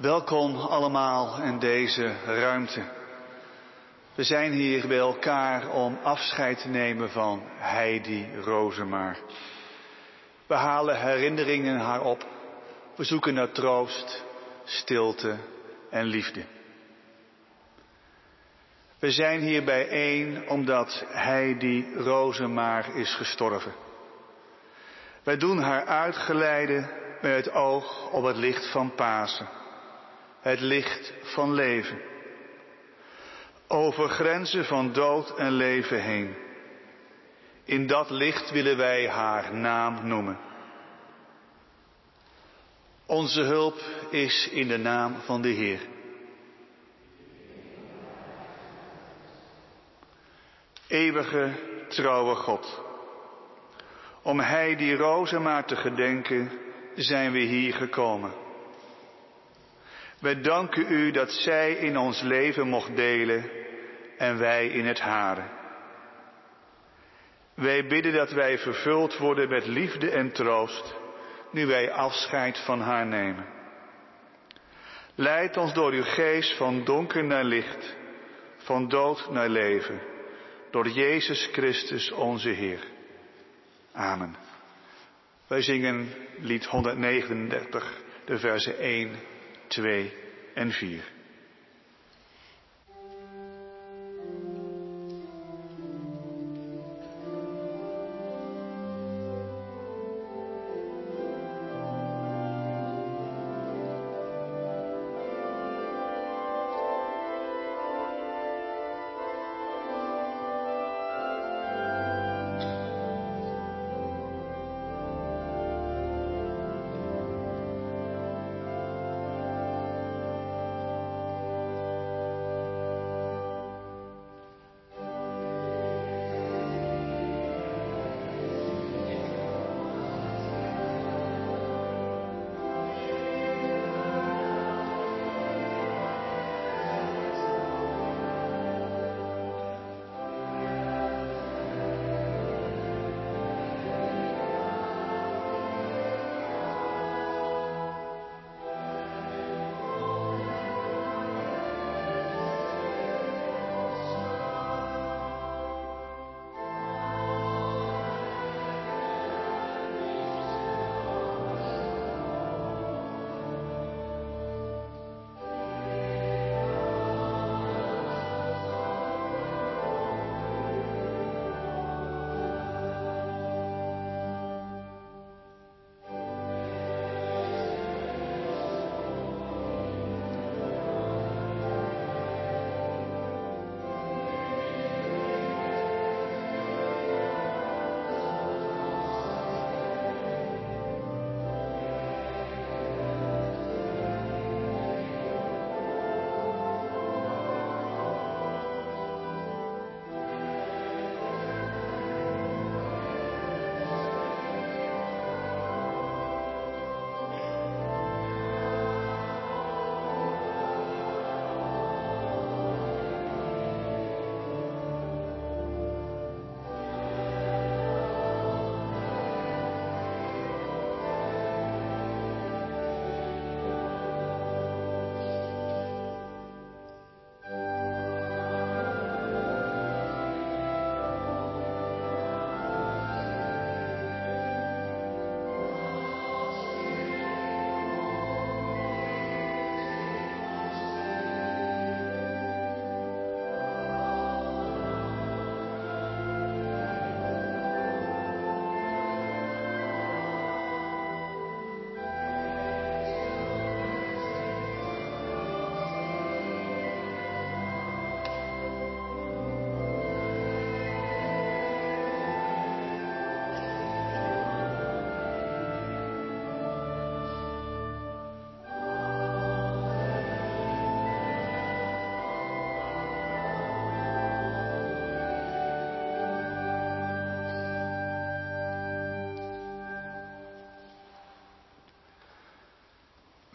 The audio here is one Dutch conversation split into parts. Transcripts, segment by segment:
Welkom allemaal in deze ruimte. We zijn hier bij elkaar om afscheid te nemen van Heidi Rozemaar. We halen herinneringen haar op. We zoeken naar troost, stilte en liefde. We zijn hier bijeen omdat Heidi Rozemaar is gestorven. Wij doen haar uitgeleide met het oog op het licht van Pasen. Het licht van leven. Over grenzen van dood en leven heen. In dat licht willen wij haar naam noemen. Onze hulp is in de naam van de Heer. Eeuwige, trouwe God. Om Hij die rozen maar te gedenken, zijn we hier gekomen. Wij danken u dat zij in ons leven mocht delen en wij in het hare. Wij bidden dat wij vervuld worden met liefde en troost, nu wij afscheid van haar nemen. Leid ons door uw geest van donker naar licht, van dood naar leven, door Jezus Christus onze Heer. Amen. Wij zingen lied 139, de versen 1, 2 en 4.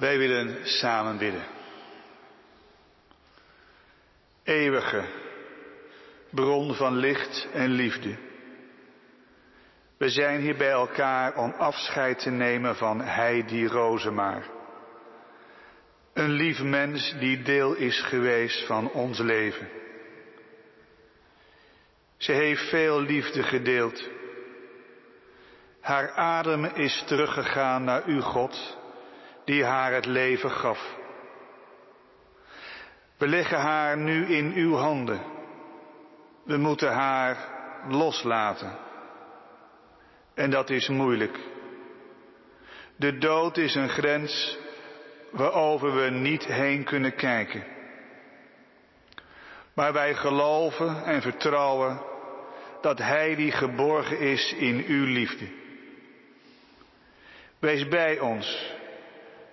Wij willen samen bidden. Eeuwige bron van licht en liefde. We zijn hier bij elkaar om afscheid te nemen van Heidi Rozemaar. Een lief mens die deel is geweest van ons leven. Ze heeft veel liefde gedeeld. Haar adem is teruggegaan naar uw God, die haar het leven gaf. We leggen haar nu in uw handen. We moeten haar loslaten. En dat is moeilijk. De dood is een grens waarover we niet heen kunnen kijken. Maar wij geloven en vertrouwen dat Hij die geborgen is in uw liefde. Wees bij ons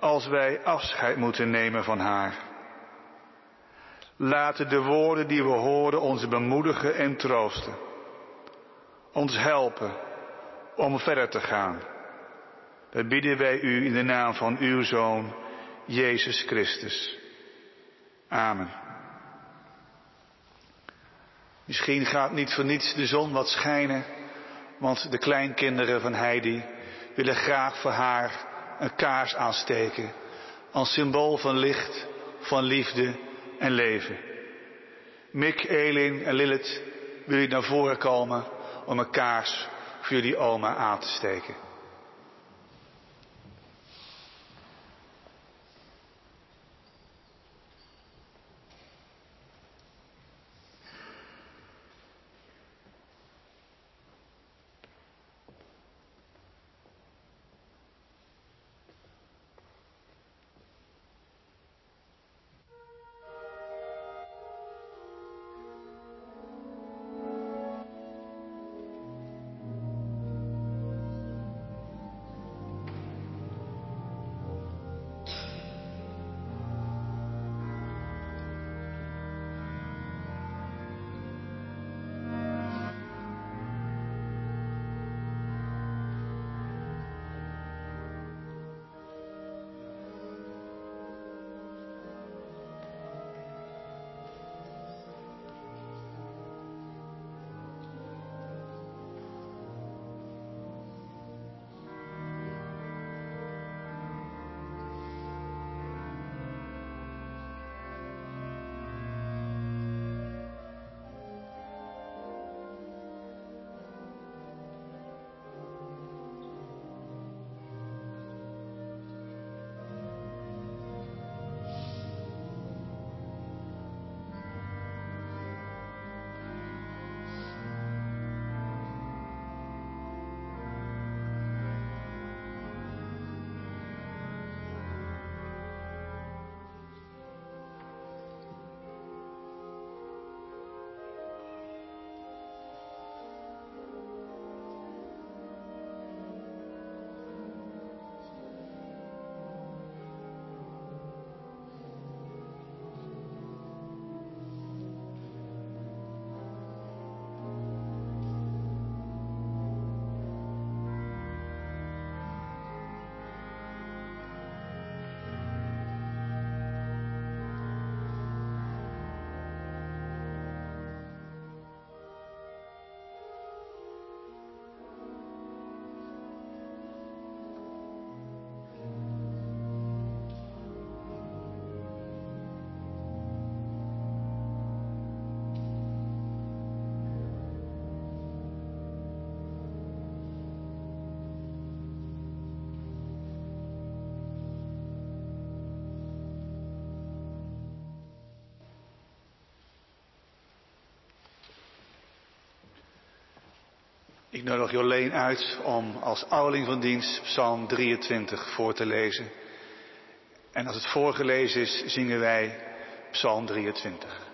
als wij afscheid moeten nemen van haar. Laten de woorden die we horen ons bemoedigen en troosten. Ons helpen om verder te gaan. Dat bidden wij u in de naam van uw Zoon, Jezus Christus. Amen. Misschien gaat niet voor niets de zon wat schijnen, want de kleinkinderen van Heidi willen graag voor haar een kaars aansteken als symbool van licht, van liefde en leven. Mick, Elin en Lilith, wil je naar voren komen om een kaars voor jullie oma aan te steken? Ik nodig Jolleen uit om als ouderling van dienst Psalm 23 voor te lezen. En als het voorgelezen is, zingen wij Psalm 23.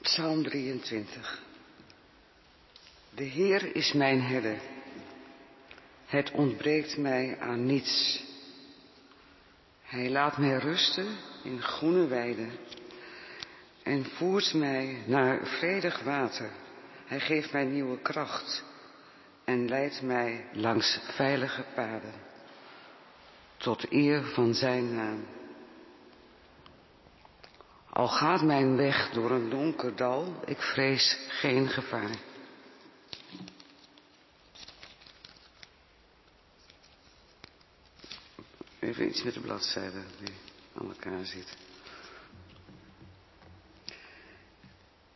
Psalm 23. De Heer is mijn herder. Het ontbreekt mij aan niets. Hij laat mij rusten in groene weiden en voert mij naar vredig water. Hij geeft mij nieuwe kracht en leidt mij langs veilige paden tot eer van zijn naam. Al gaat mijn weg door een donker dal, ik vrees geen gevaar. Even iets met de bladzijde aan elkaar zit.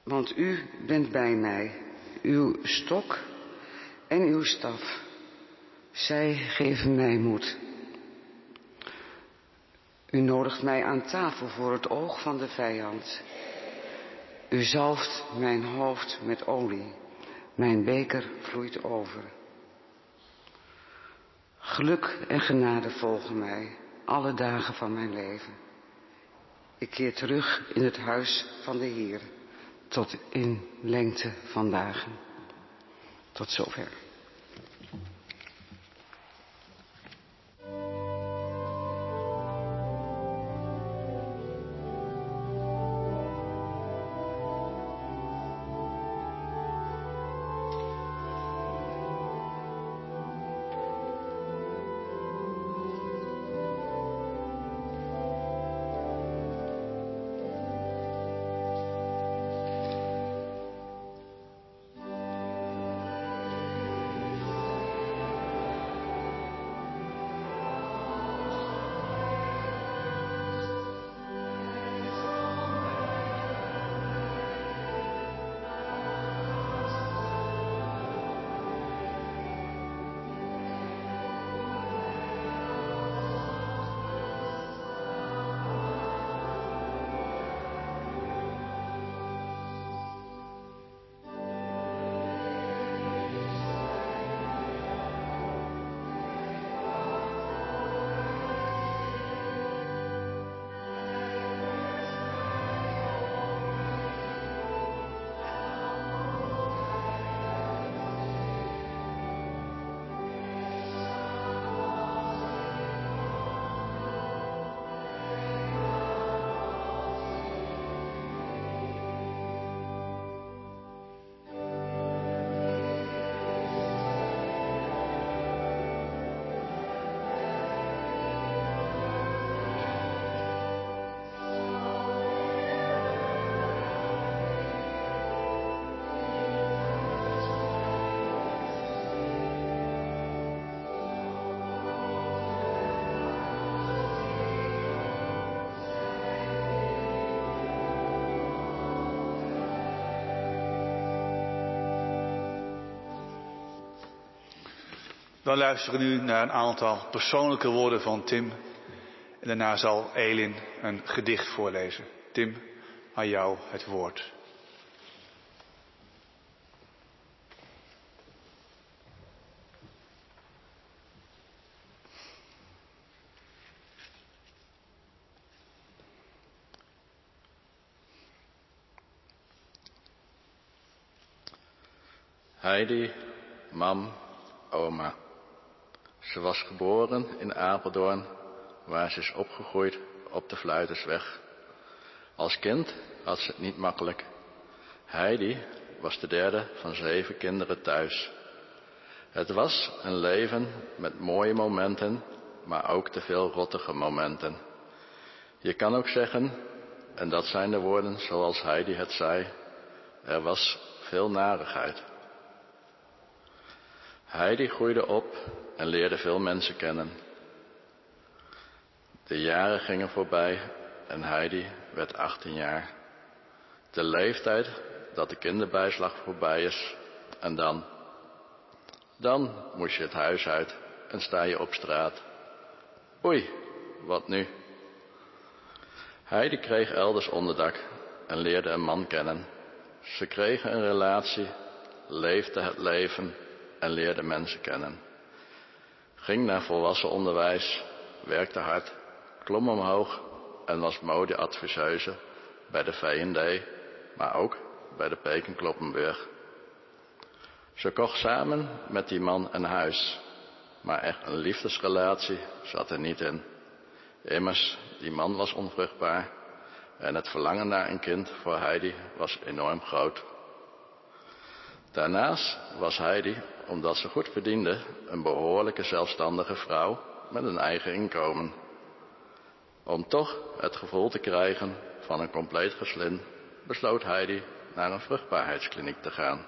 Want u bent bij mij, uw stok en uw staf. Zij geven mij moed. U nodigt mij aan tafel voor het oog van de vijand. U zalft mijn hoofd met olie. Mijn beker vloeit over. Geluk en genade volgen mij alle dagen van mijn leven. Ik keer terug in het huis van de Heer tot in lengte van dagen. Tot zover. Dan luisteren we nu naar een aantal persoonlijke woorden van Tim. En daarna zal Elin een gedicht voorlezen. Tim, aan jou het woord. Heidi, mam, oma. Ze was geboren in Apeldoorn, waar ze is opgegroeid op de Fluitersweg. Als kind had ze het niet makkelijk. Heidi was de derde van zeven kinderen thuis. Het was een leven met mooie momenten, maar ook te veel rottige momenten. Je kan ook zeggen, en dat zijn de woorden zoals Heidi het zei, er was veel narigheid. Heidi groeide op en leerde veel mensen kennen. De jaren gingen voorbij en Heidi werd 18 jaar. De leeftijd dat de kinderbijslag voorbij is en dan. Dan moest je het huis uit en sta je op straat. Oei, wat nu? Heidi kreeg elders onderdak en leerde een man kennen. Ze kregen een relatie, leefde het leven en leerde mensen kennen. Ging naar volwassen onderwijs, werkte hard, klom omhoog en was modeadviseuse bij de V&D, maar ook bij de Peken Kloppenburg. Ze kocht samen met die man een huis, maar echt een liefdesrelatie zat er niet in. Immers, die man was onvruchtbaar en het verlangen naar een kind voor Heidi was enorm groot. Daarnaast was Heidi, omdat ze goed verdiende, een behoorlijke zelfstandige vrouw met een eigen inkomen. Om toch het gevoel te krijgen van een compleet gezin, besloot Heidi naar een vruchtbaarheidskliniek te gaan,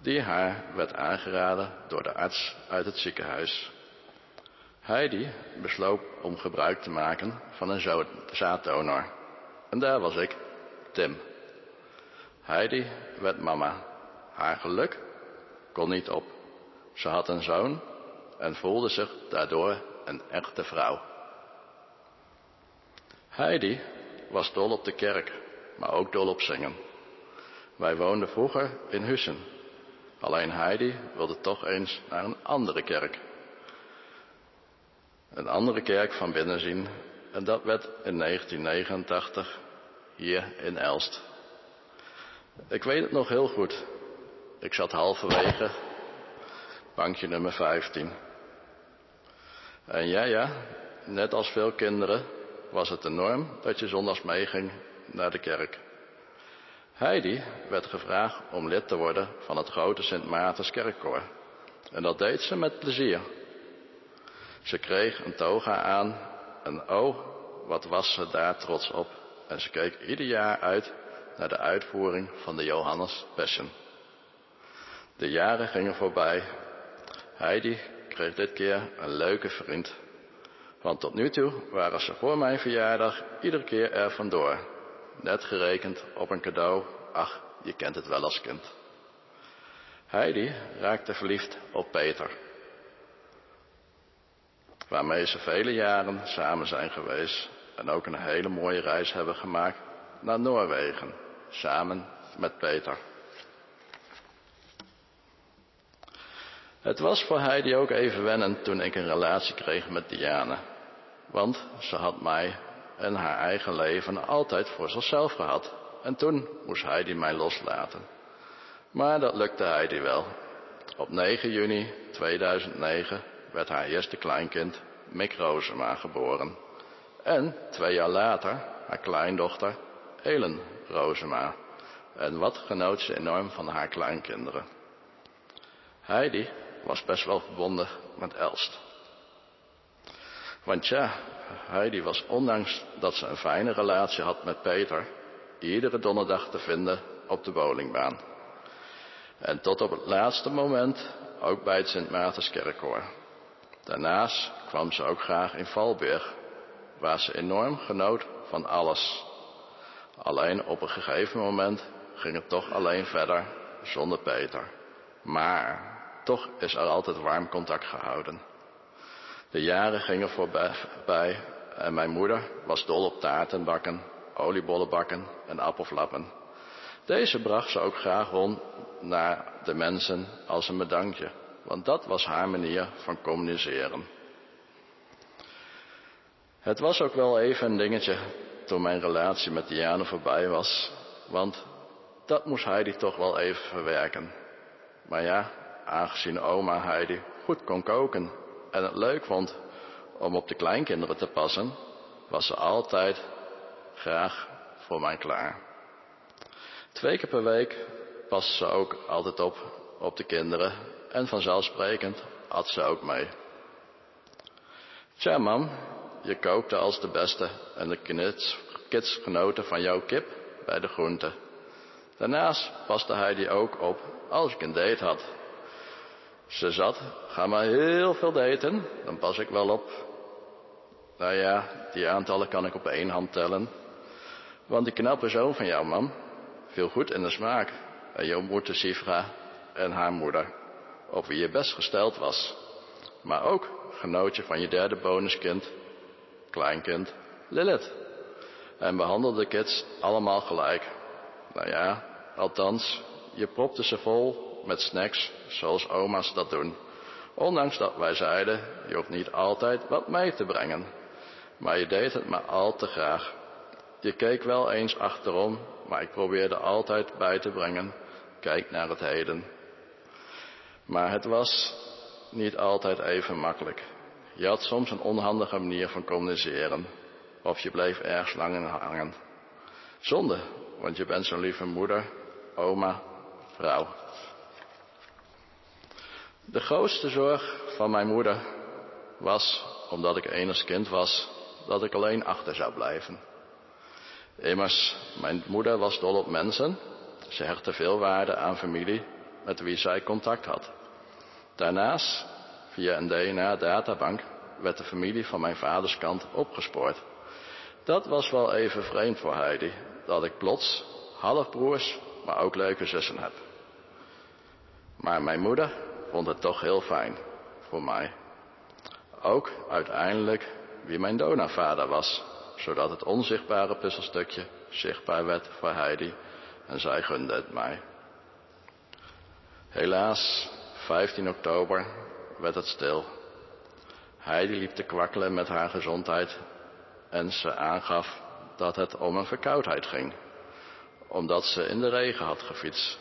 die haar werd aangeraden door de arts uit het ziekenhuis. Heidi besloot om gebruik te maken van een zaaddonor. En daar was ik, Tim. Heidi werd mama. Haar geluk kon niet op. Ze had een zoon en voelde zich daardoor een echte vrouw. Heidi was dol op de kerk, maar ook dol op zingen. Wij woonden vroeger in Hussen. Alleen Heidi wilde toch eens naar een andere kerk. Een andere kerk van binnen zien. En dat werd in 1989 hier in Elst. Ik weet het nog heel goed. Ik zat halverwege bankje nummer 15. En ja, ja, net als veel kinderen was het de norm dat je zondags meeging naar de kerk. Heidi werd gevraagd om lid te worden van het grote Sint Maartens kerkkoor. En dat deed ze met plezier. Ze kreeg een toga aan en oh, wat was ze daar trots op. En ze keek ieder jaar uit naar de uitvoering van de Johannes Passion. De jaren gingen voorbij. Heidi kreeg dit keer een leuke vriend. Want tot nu toe waren ze voor mijn verjaardag iedere keer er vandoor. Net gerekend op een cadeau. Ach, je kent het wel als kind. Heidi raakte verliefd op Peter. Waarmee ze vele jaren samen zijn geweest en ook een hele mooie reis hebben gemaakt naar Noorwegen, samen met Peter. Het was voor Heidi ook even wennen toen ik een relatie kreeg met Diane. Want ze had mij en haar eigen leven altijd voor zichzelf gehad. En toen moest Heidi mij loslaten. Maar dat lukte Heidi wel. Op 9 juni 2009 werd haar eerste kleinkind, Mick Rosema, geboren. En twee jaar later haar kleindochter, Ellen Rosema. En wat genoot ze enorm van haar kleinkinderen. Heidi was best wel verbonden met Elst. Want ja, Heidi was ondanks dat ze een fijne relatie had met Peter, iedere donderdag te vinden op de bowlingbaan. En tot op het laatste moment ook bij het Sint Maartenskerkkoor. Daarnaast kwam ze ook graag in Valburg, waar ze enorm genoot van alles. Alleen op een gegeven moment ging het toch alleen verder zonder Peter. Maar toch is er altijd warm contact gehouden. De jaren gingen voorbij en mijn moeder was dol op taarten bakken, oliebollen bakken en appelflappen. Deze bracht ze ook graag rond naar de mensen als een bedankje, want dat was haar manier van communiceren. Het was ook wel even een dingetje toen mijn relatie met Diane voorbij was, want dat moest Heidi toch wel even verwerken. Maar ja, aangezien oma Heidi goed kon koken en het leuk vond om op de kleinkinderen te passen, was ze altijd graag voor mij klaar. Twee keer per week paste ze ook altijd op op de kinderen en vanzelfsprekend had ze ook mee. Tja mam, je kookte als de beste en de kids, genoten van jouw kip bij de groenten. Daarnaast paste hij die ook op als ik een date had. Ze zat, ga maar heel veel daten, dan pas ik wel op. Nou ja, die aantallen kan ik op één hand tellen. Want die knappe zoon van jou, man, viel goed in de smaak. En jouw moeder Sifra en haar moeder, op wie je best gesteld was. Maar ook genootje van je derde bonuskind, kleinkind, Lilith. En behandelde de kids allemaal gelijk. Nou ja, althans, je propte ze vol met snacks zoals oma's dat doen. Ondanks dat wij zeiden, je hoeft niet altijd wat mee te brengen. Maar je deed het maar al te graag. Je keek wel eens achterom, maar ik probeerde altijd bij te brengen, kijk naar het heden. Maar het was niet altijd even makkelijk. Je had soms een onhandige manier van communiceren. Of je bleef ergens lang in hangen. Zonde, want je bent zo'n lieve moeder, oma, vrouw. De grootste zorg van mijn moeder was, omdat ik enigszins kind was, dat ik alleen achter zou blijven. Immers, mijn moeder was dol op mensen. Ze hechtte veel waarde aan familie met wie zij contact had. Daarnaast, via een DNA-databank, werd de familie van mijn vaders kant opgespoord. Dat was wel even vreemd voor Heidi, dat ik plots halfbroers, maar ook leuke zussen heb. Maar mijn moeder vond het toch heel fijn voor mij. Ook uiteindelijk wie mijn donavader was, zodat het onzichtbare puzzelstukje zichtbaar werd voor Heidi en zij gunde het mij. Helaas, 15 oktober werd het stil. Heidi liep te kwakkelen met haar gezondheid en ze aangaf dat het om een verkoudheid ging. Omdat ze in de regen had gefietst,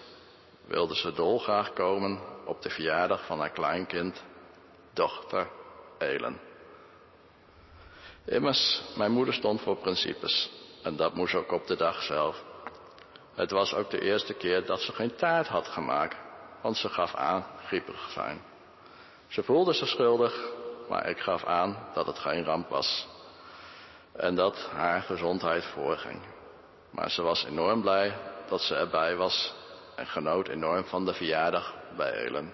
wilde ze dolgraag komen op de verjaardag van haar kleinkind, dochter Elen. Immers, mijn moeder stond voor principes en dat moest ook op de dag zelf. Het was ook de eerste keer dat ze geen taart had gemaakt, want ze gaf aan griepig zijn. Ze voelde zich schuldig, maar ik gaf aan dat het geen ramp was en dat haar gezondheid voorging. Maar ze was enorm blij dat ze erbij was en genoot enorm van de verjaardag bij Elen.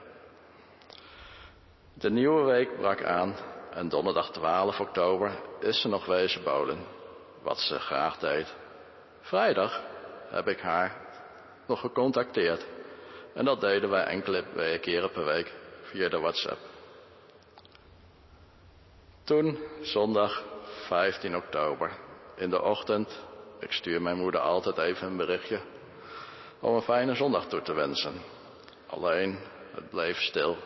De nieuwe week brak aan en donderdag 12 oktober is ze nog wezen bolen, wat ze graag deed. Vrijdag heb ik haar nog gecontacteerd en dat deden wij enkele keren per week via de WhatsApp. Toen, zondag 15 oktober, in de ochtend, ik stuur mijn moeder altijd even een berichtje om een fijne zondag toe te wensen. Alleen, het bleef stil.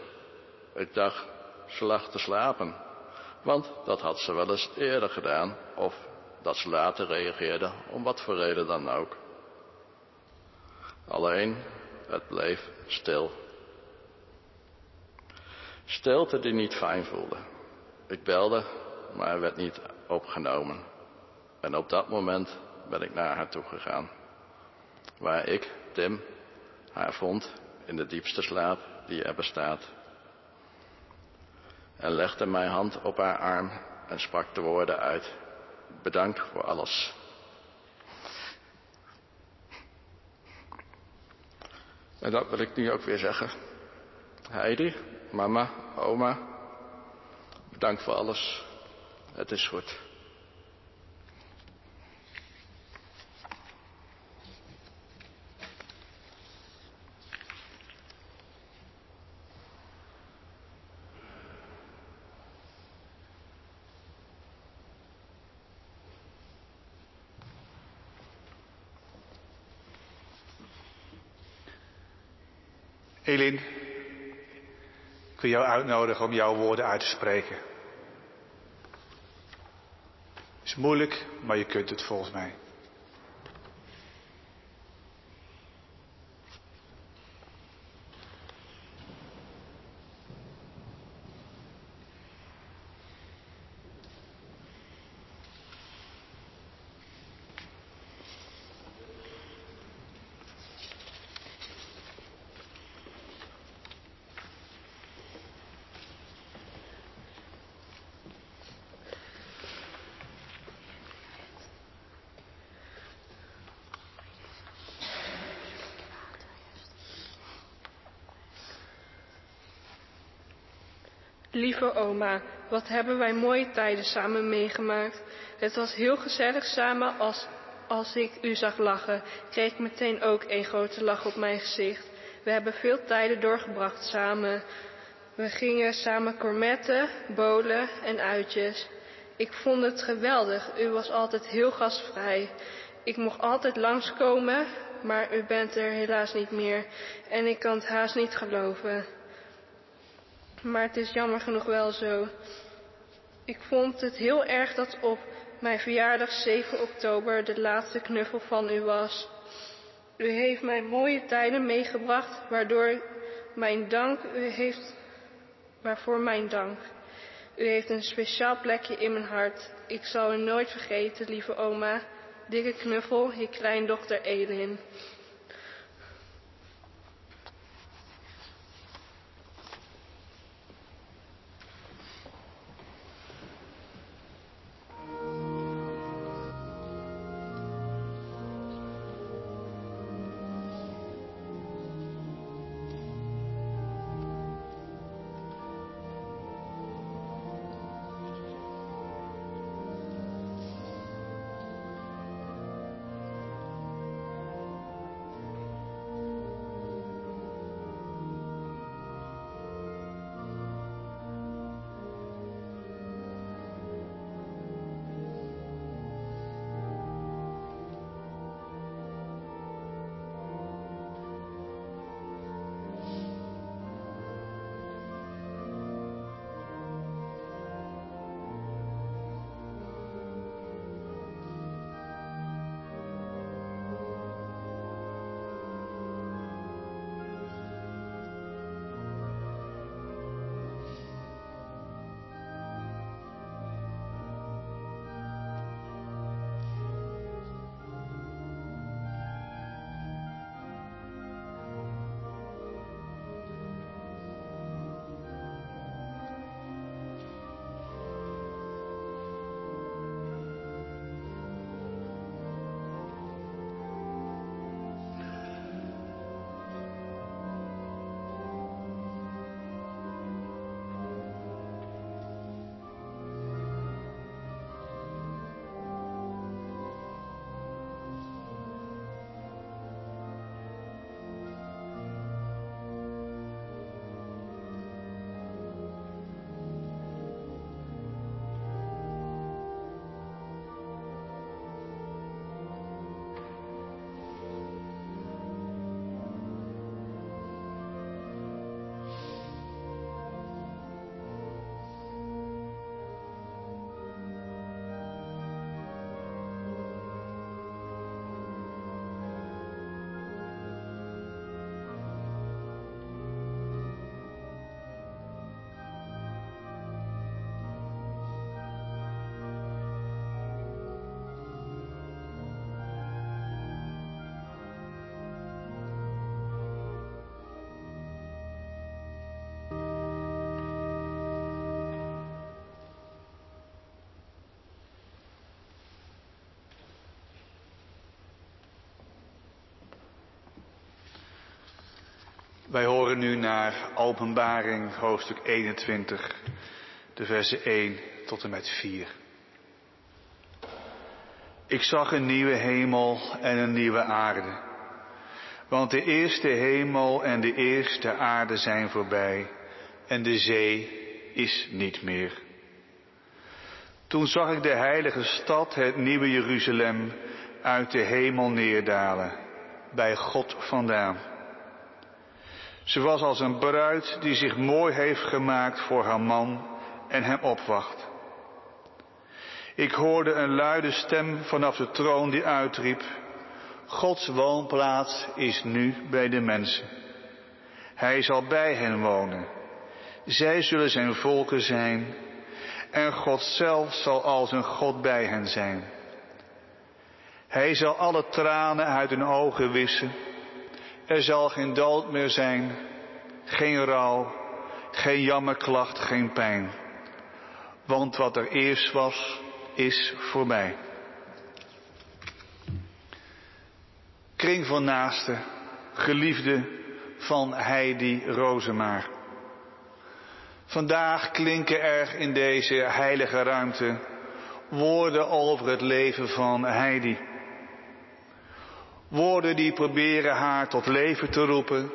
Ik dacht, ze lag te slapen, want dat had ze wel eens eerder gedaan, of dat ze later reageerde, om wat voor reden dan ook. Alleen, het bleef stil. Stilte die niet fijn voelde. Ik belde, maar werd niet opgenomen. En op dat moment ben ik naar haar toe gegaan. Waar ik, Tim, haar vond in de diepste slaap die er bestaat. En legde mijn hand op haar arm en sprak de woorden uit. Bedankt voor alles. En dat wil ik nu ook weer zeggen. Heidi, mama, oma, bedankt voor alles. Het is goed. Elin, ik wil jou uitnodigen om jouw woorden uit te spreken. Is moeilijk, maar je kunt het volgens mij. Lieve oma, wat hebben wij mooie tijden samen meegemaakt. Het was heel gezellig samen als, als ik u zag lachen, kreeg ik meteen ook een grote lach op mijn gezicht. We hebben veel tijden doorgebracht samen. We gingen samen kormetten, bolen en uitjes. Ik vond het geweldig. U was altijd heel gastvrij. Ik mocht altijd langskomen, maar u bent er helaas niet meer. En ik kan het haast niet geloven. Maar het is jammer genoeg wel zo. Ik vond het heel erg dat op mijn verjaardag 7 oktober de laatste knuffel van u was. U heeft mij mooie tijden meegebracht, waardoor mijn dank u heeft, waarvoor mijn dank. U heeft een speciaal plekje in mijn hart. Ik zal u nooit vergeten, lieve oma. Dikke knuffel, je kleindochter Elin. Wij horen nu naar Openbaring hoofdstuk 21, de versen 1 tot en met 4. Ik zag een nieuwe hemel en een nieuwe aarde. Want de eerste hemel en de eerste aarde zijn voorbij en de zee is niet meer. Toen zag ik de heilige stad, het nieuwe Jeruzalem, uit de hemel neerdalen, bij God vandaan. Ze was als een bruid die zich mooi heeft gemaakt voor haar man en hem opwacht. Ik hoorde een luide stem vanaf de troon die uitriep, Gods woonplaats is nu bij de mensen. Hij zal bij hen wonen. Zij zullen zijn volken zijn en God zelf zal als een God bij hen zijn. Hij zal alle tranen uit hun ogen wissen. Er zal geen dood meer zijn, geen rouw, geen jammerklacht, geen pijn. Want wat er eerst was, is voorbij. Kring van naasten, geliefde van Heidi Rozemaar. Vandaag klinken er in deze heilige ruimte woorden over het leven van Heidi. Woorden die proberen haar tot leven te roepen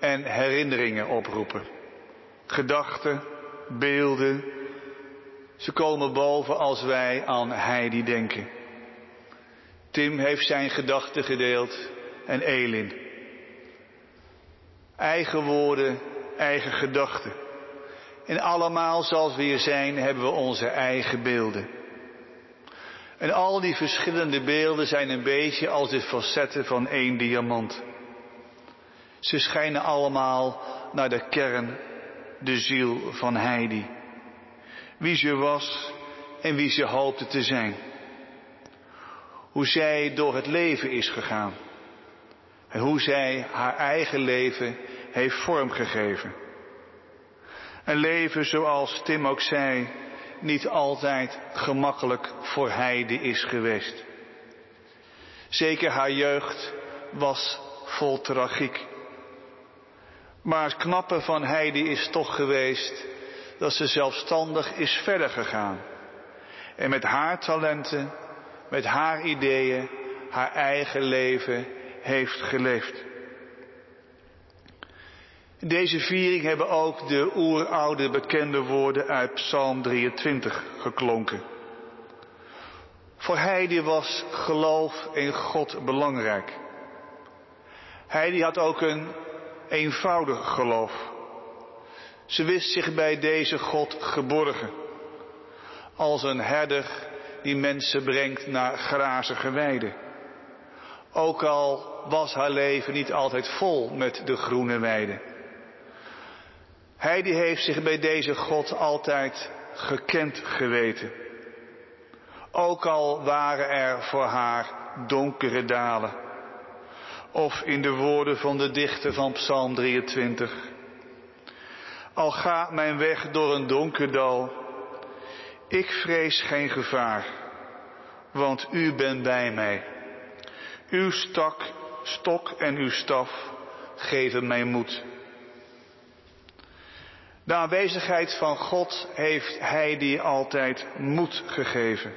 en herinneringen oproepen. Gedachten, beelden, ze komen boven als wij aan Heidi denken. Tim heeft zijn gedachten gedeeld en Elin. Eigen woorden, eigen gedachten. En allemaal zoals we hier zijn hebben we onze eigen beelden. En al die verschillende beelden zijn een beetje als de facetten van één diamant. Ze schijnen allemaal naar de kern, de ziel van Heidi. Wie ze was en wie ze hoopte te zijn. Hoe zij door het leven is gegaan. En hoe zij haar eigen leven heeft vormgegeven. Een leven zoals Tim ook zei, niet altijd gemakkelijk voor Heidi is geweest. Zeker haar jeugd was vol tragiek. Maar het knappe van Heidi is toch geweest dat ze zelfstandig is verder gegaan. En met haar talenten, met haar ideeën, haar eigen leven heeft geleefd. Deze viering hebben ook de oeroude bekende woorden uit Psalm 23 geklonken. Voor Heidi was geloof in God belangrijk. Heidi had ook een eenvoudig geloof. Ze wist zich bij deze God geborgen. Als een herder die mensen brengt naar grazige weiden. Ook al was haar leven niet altijd vol met de groene weiden. Hij die heeft zich bij deze God altijd gekend geweten. Ook al waren er voor haar donkere dalen. Of in de woorden van de dichter van Psalm 23. Al gaat mijn weg door een donker dal, ik vrees geen gevaar, want u bent bij mij. Uw stok, stok en uw staf geven mij moed. De aanwezigheid van God heeft hij die altijd moed gegeven.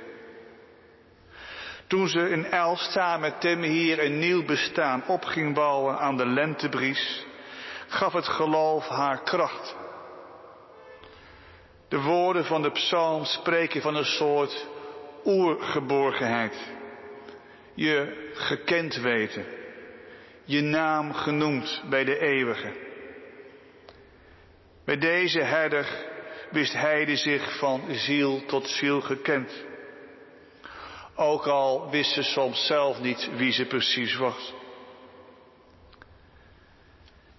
Toen ze in Elst samen met Tim hier een nieuw bestaan op ging bouwen aan de lentebries, gaf het geloof haar kracht. De woorden van de psalm spreken van een soort oergeborgenheid. Je gekend weten. Je naam genoemd bij de eeuwige. Bij deze herder wist Heide zich van ziel tot ziel gekend. Ook al wist ze soms zelf niet wie ze precies was.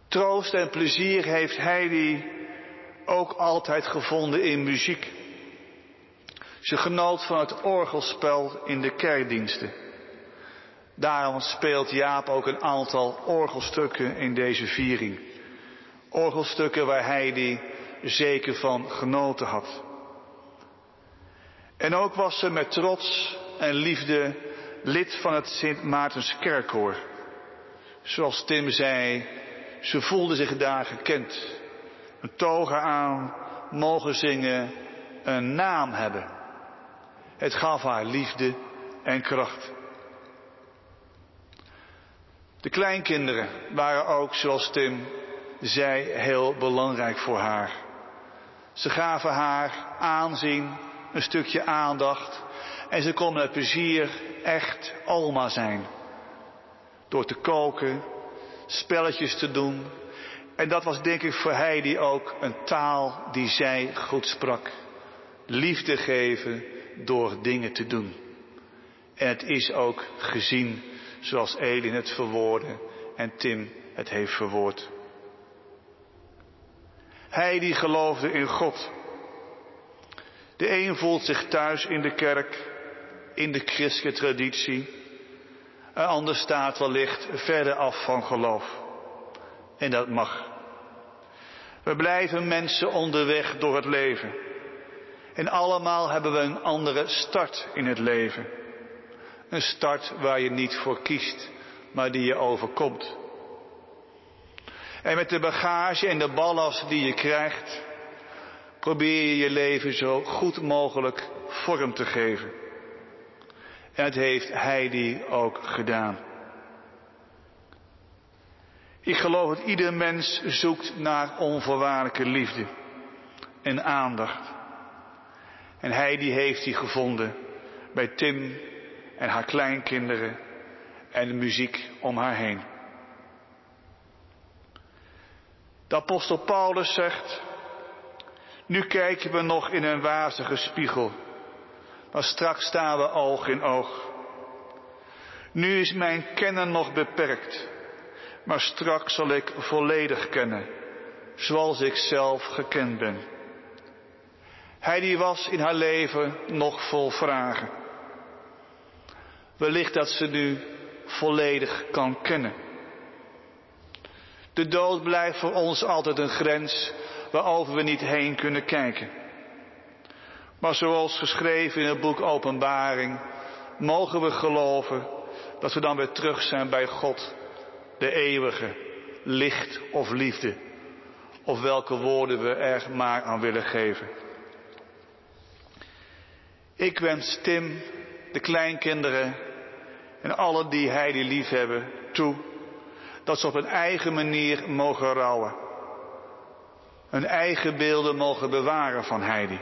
Troost en plezier heeft Heidi ook altijd gevonden in muziek. Ze genoot van het orgelspel in de kerkdiensten. Daarom speelt Jaap ook een aantal orgelstukken in deze viering. Orgelstukken waar hij die zeker van genoten had. En ook was ze met trots en liefde lid van het Sint Maartens Kerkkoor. Zoals Tim zei, ze voelde zich daar gekend. Een toga aan, mogen zingen, een naam hebben. Het gaf haar liefde en kracht. De kleinkinderen waren ook, zoals Tim zei, heel belangrijk voor haar. Ze gaven haar aanzien, een stukje aandacht en ze kon met plezier echt oma zijn. Door te koken, spelletjes te doen. En dat was denk ik voor Heidi ook een taal die zij goed sprak. Liefde geven door dingen te doen. En het is ook gezien zoals Elin het verwoordde en Tim het heeft verwoord. Heidi geloofde in God. De een voelt zich thuis in de kerk, in de christelijke traditie. Een ander staat wellicht verder af van geloof. En dat mag. We blijven mensen onderweg door het leven. En allemaal hebben we een andere start in het leven. Een start waar je niet voor kiest, maar die je overkomt. En met de bagage en de ballast die je krijgt, probeer je je leven zo goed mogelijk vorm te geven. En dat heeft Heidi ook gedaan. Ik geloof dat ieder mens zoekt naar onvoorwaardelijke liefde en aandacht. En Heidi heeft die gevonden bij Tim en haar kleinkinderen en de muziek om haar heen. De apostel Paulus zegt, nu kijken we nog in een wazige spiegel, maar straks staan we oog in oog. Nu is mijn kennen nog beperkt, maar straks zal ik volledig kennen, zoals ik zelf gekend ben. Hij die was in haar leven nog vol vragen. Wellicht dat ze nu volledig kan kennen. De dood blijft voor ons altijd een grens waarover we niet heen kunnen kijken. Maar zoals geschreven in het boek Openbaring, mogen we geloven dat we dan weer terug zijn bij God, de eeuwige, licht of liefde, of welke woorden we er maar aan willen geven. Ik wens Tim, de kleinkinderen en alle die hij die lief hebben toe dat ze op een eigen manier mogen rouwen. Hun eigen beelden mogen bewaren van Heidi.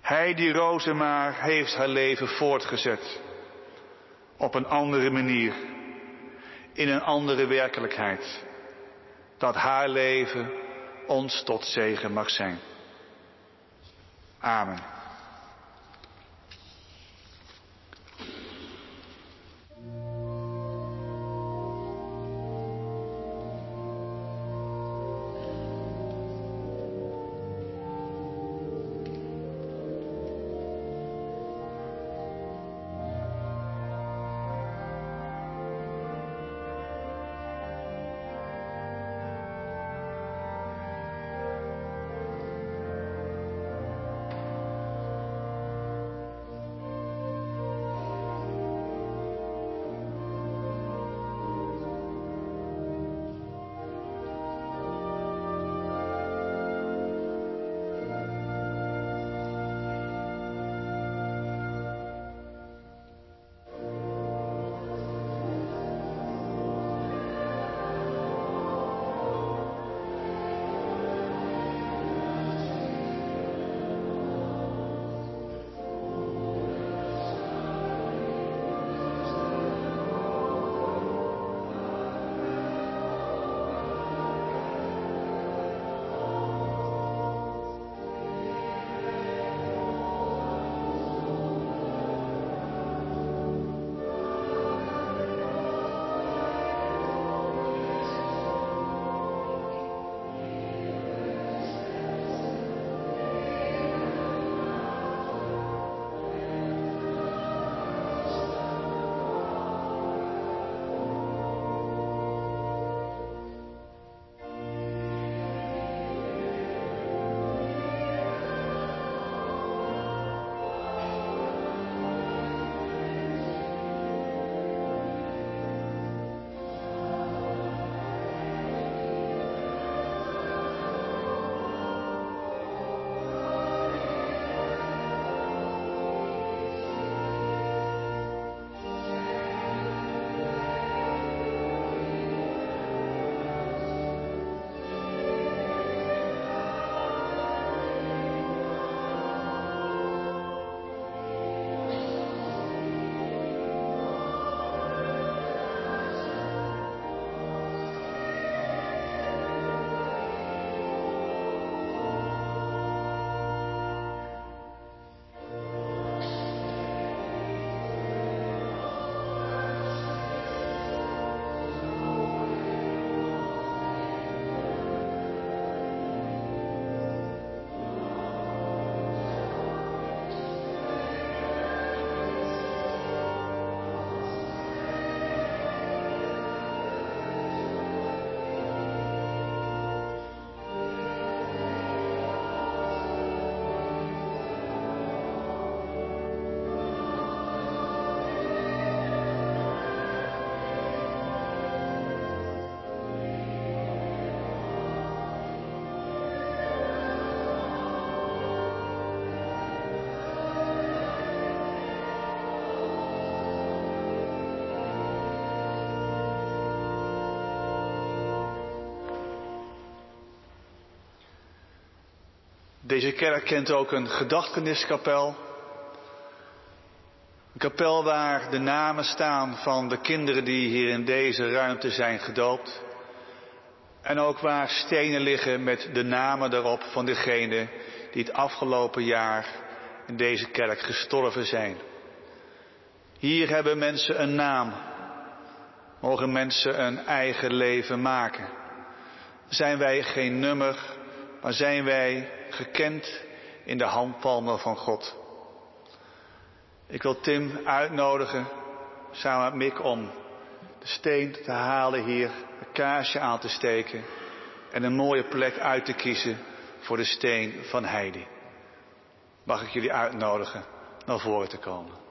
Heidi Rozemaar heeft haar leven voortgezet. Op een andere manier. In een andere werkelijkheid. Dat haar leven ons tot zegen mag zijn. Amen. Deze kerk kent ook een gedachteniskapel. Een kapel waar de namen staan van de kinderen die hier in deze ruimte zijn gedoopt. En ook waar stenen liggen met de namen daarop van degenen die het afgelopen jaar in deze kerk gestorven zijn. Hier hebben mensen een naam. Mogen mensen een eigen leven maken. Zijn wij geen nummer, maar zijn wij gekend in de handpalmen van God. Ik wil Tim uitnodigen, samen met Mick, om de steen te halen hier, een kaarsje aan te steken en een mooie plek uit te kiezen voor de steen van Heidi. Mag ik jullie uitnodigen naar voren te komen?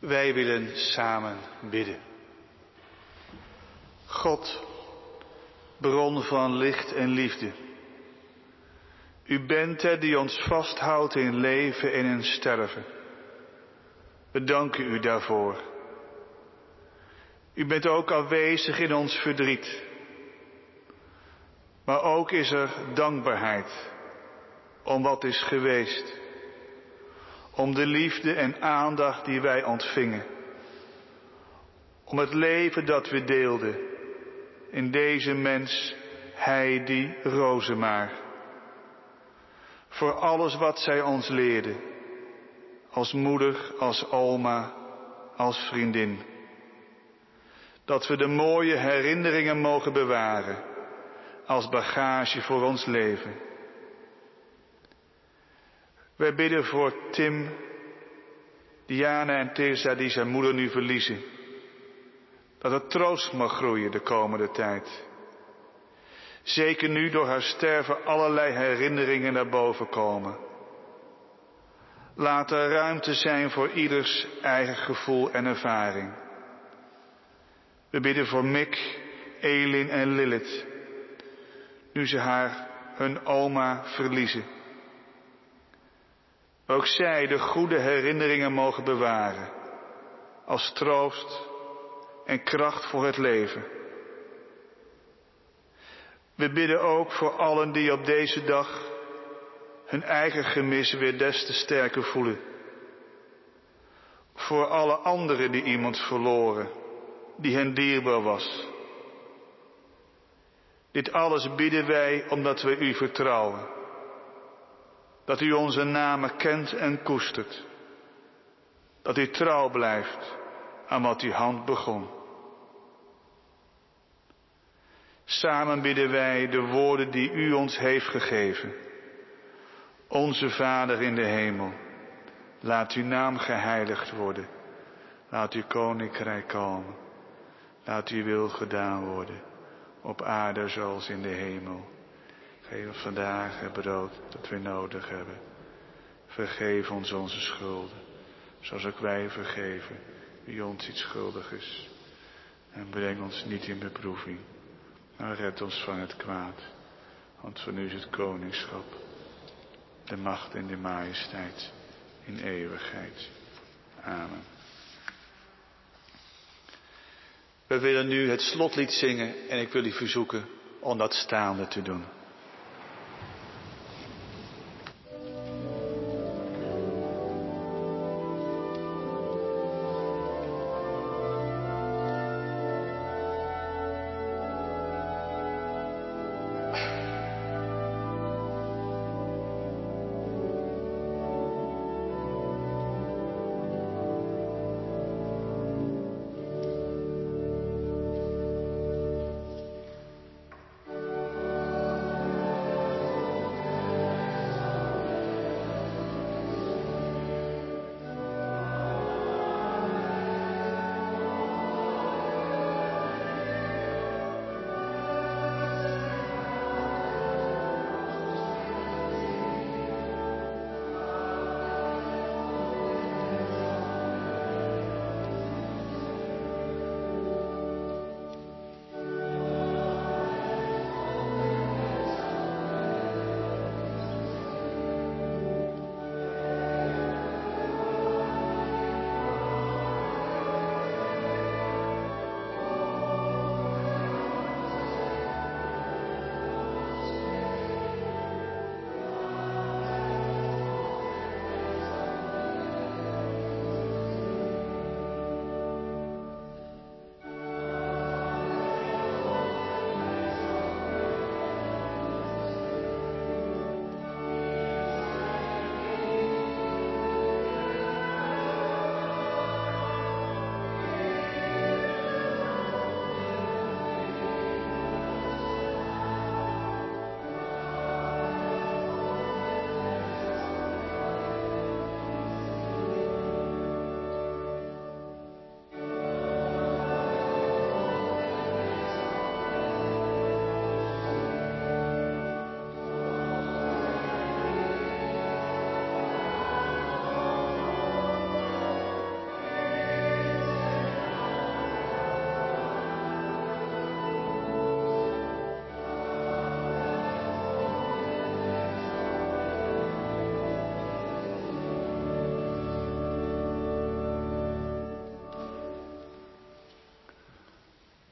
Wij willen samen bidden. God, bron van licht en liefde. U bent het die ons vasthoudt in leven en in sterven. We danken u daarvoor. U bent ook aanwezig in ons verdriet. Maar ook is er dankbaarheid om wat is geweest om de liefde en aandacht die wij ontvingen. Om het leven dat we deelden in deze mens Heidi Rozemaar. Voor alles wat zij ons leerde, als moeder, als oma, als vriendin. Dat we de mooie herinneringen mogen bewaren als bagage voor ons leven. Wij bidden voor Tim, Diana en Tessa die zijn moeder nu verliezen. Dat het troost mag groeien de komende tijd. Zeker nu door haar sterven allerlei herinneringen naar boven komen. Laat er ruimte zijn voor ieders eigen gevoel en ervaring. We bidden voor Mick, Elin en Lilith, nu ze haar hun oma verliezen. Ook zij de goede herinneringen mogen bewaren, als troost en kracht voor het leven. We bidden ook voor allen die op deze dag hun eigen gemis weer des te sterker voelen. Voor alle anderen die iemand verloren, die hen dierbaar was. Dit alles bidden wij omdat we u vertrouwen. Dat u onze namen kent en koestert. Dat u trouw blijft aan wat uw hand begon. Samen bidden wij de woorden die u ons heeft gegeven. Onze Vader in de hemel, laat uw naam geheiligd worden. Laat uw koninkrijk komen. Laat uw wil gedaan worden, op aarde zoals in de hemel. Geef ons vandaag het brood dat we nodig hebben. Vergeef ons onze schulden, zoals ook wij vergeven wie ons iets schuldig is. En breng ons niet in beproeving, maar red ons van het kwaad. Want van u is het koningschap, de macht en de majesteit in eeuwigheid. Amen. We willen nu het slotlied zingen en ik wil u verzoeken om dat staande te doen.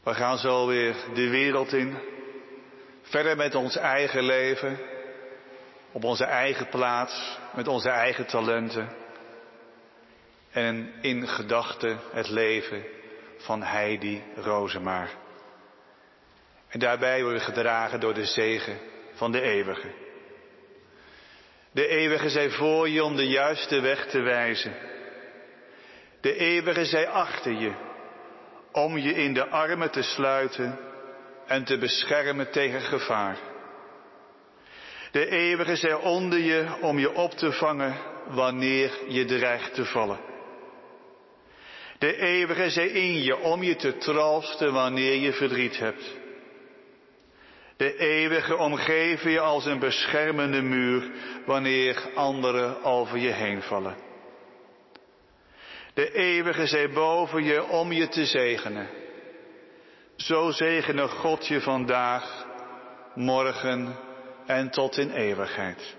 We gaan zo weer de wereld in. Verder met ons eigen leven. Op onze eigen plaats. Met onze eigen talenten. En in gedachten het leven van Heidi Rozemaar. En daarbij worden we gedragen door de zegen van de eeuwige. De eeuwige zij voor je om de juiste weg te wijzen. De eeuwige zij achter je om je in de armen te sluiten en te beschermen tegen gevaar. De eeuwige zij onder je om je op te vangen wanneer je dreigt te vallen. De eeuwige zij in je om je te troosten wanneer je verdriet hebt. De eeuwige omgeven je als een beschermende muur wanneer anderen over je heen vallen. De eeuwige zij boven je om je te zegenen. Zo zegene God je vandaag, morgen en tot in eeuwigheid.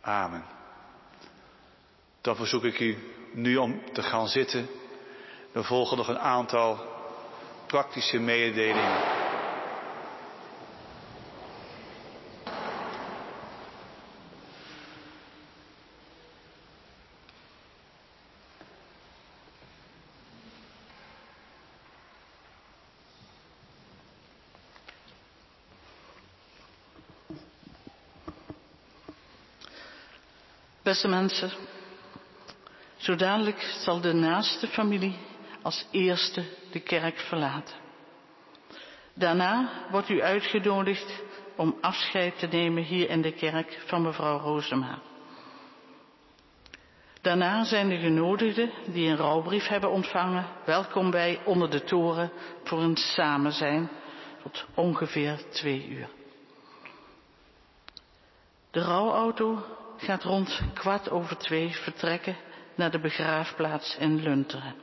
Amen. Dan verzoek ik u nu om te gaan zitten. Er volgen nog een aantal praktische mededelingen. Beste mensen, zo dadelijk zal de naaste familie als eerste de kerk verlaten. Daarna wordt u uitgenodigd om afscheid te nemen hier in de kerk van mevrouw Roosema. Daarna zijn de genodigden die een rouwbrief hebben ontvangen welkom bij onder de toren voor een samenzijn tot ongeveer twee uur. De rouwauto gaat rond kwart over twee vertrekken naar de begraafplaats in Lunteren.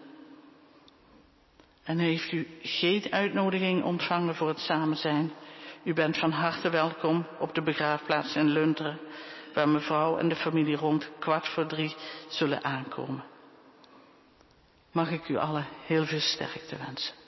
En heeft u geen uitnodiging ontvangen voor het samen zijn, u bent van harte welkom op de begraafplaats in Lunteren, waar mevrouw en de familie rond kwart voor drie zullen aankomen. Mag ik u allen heel veel sterkte wensen.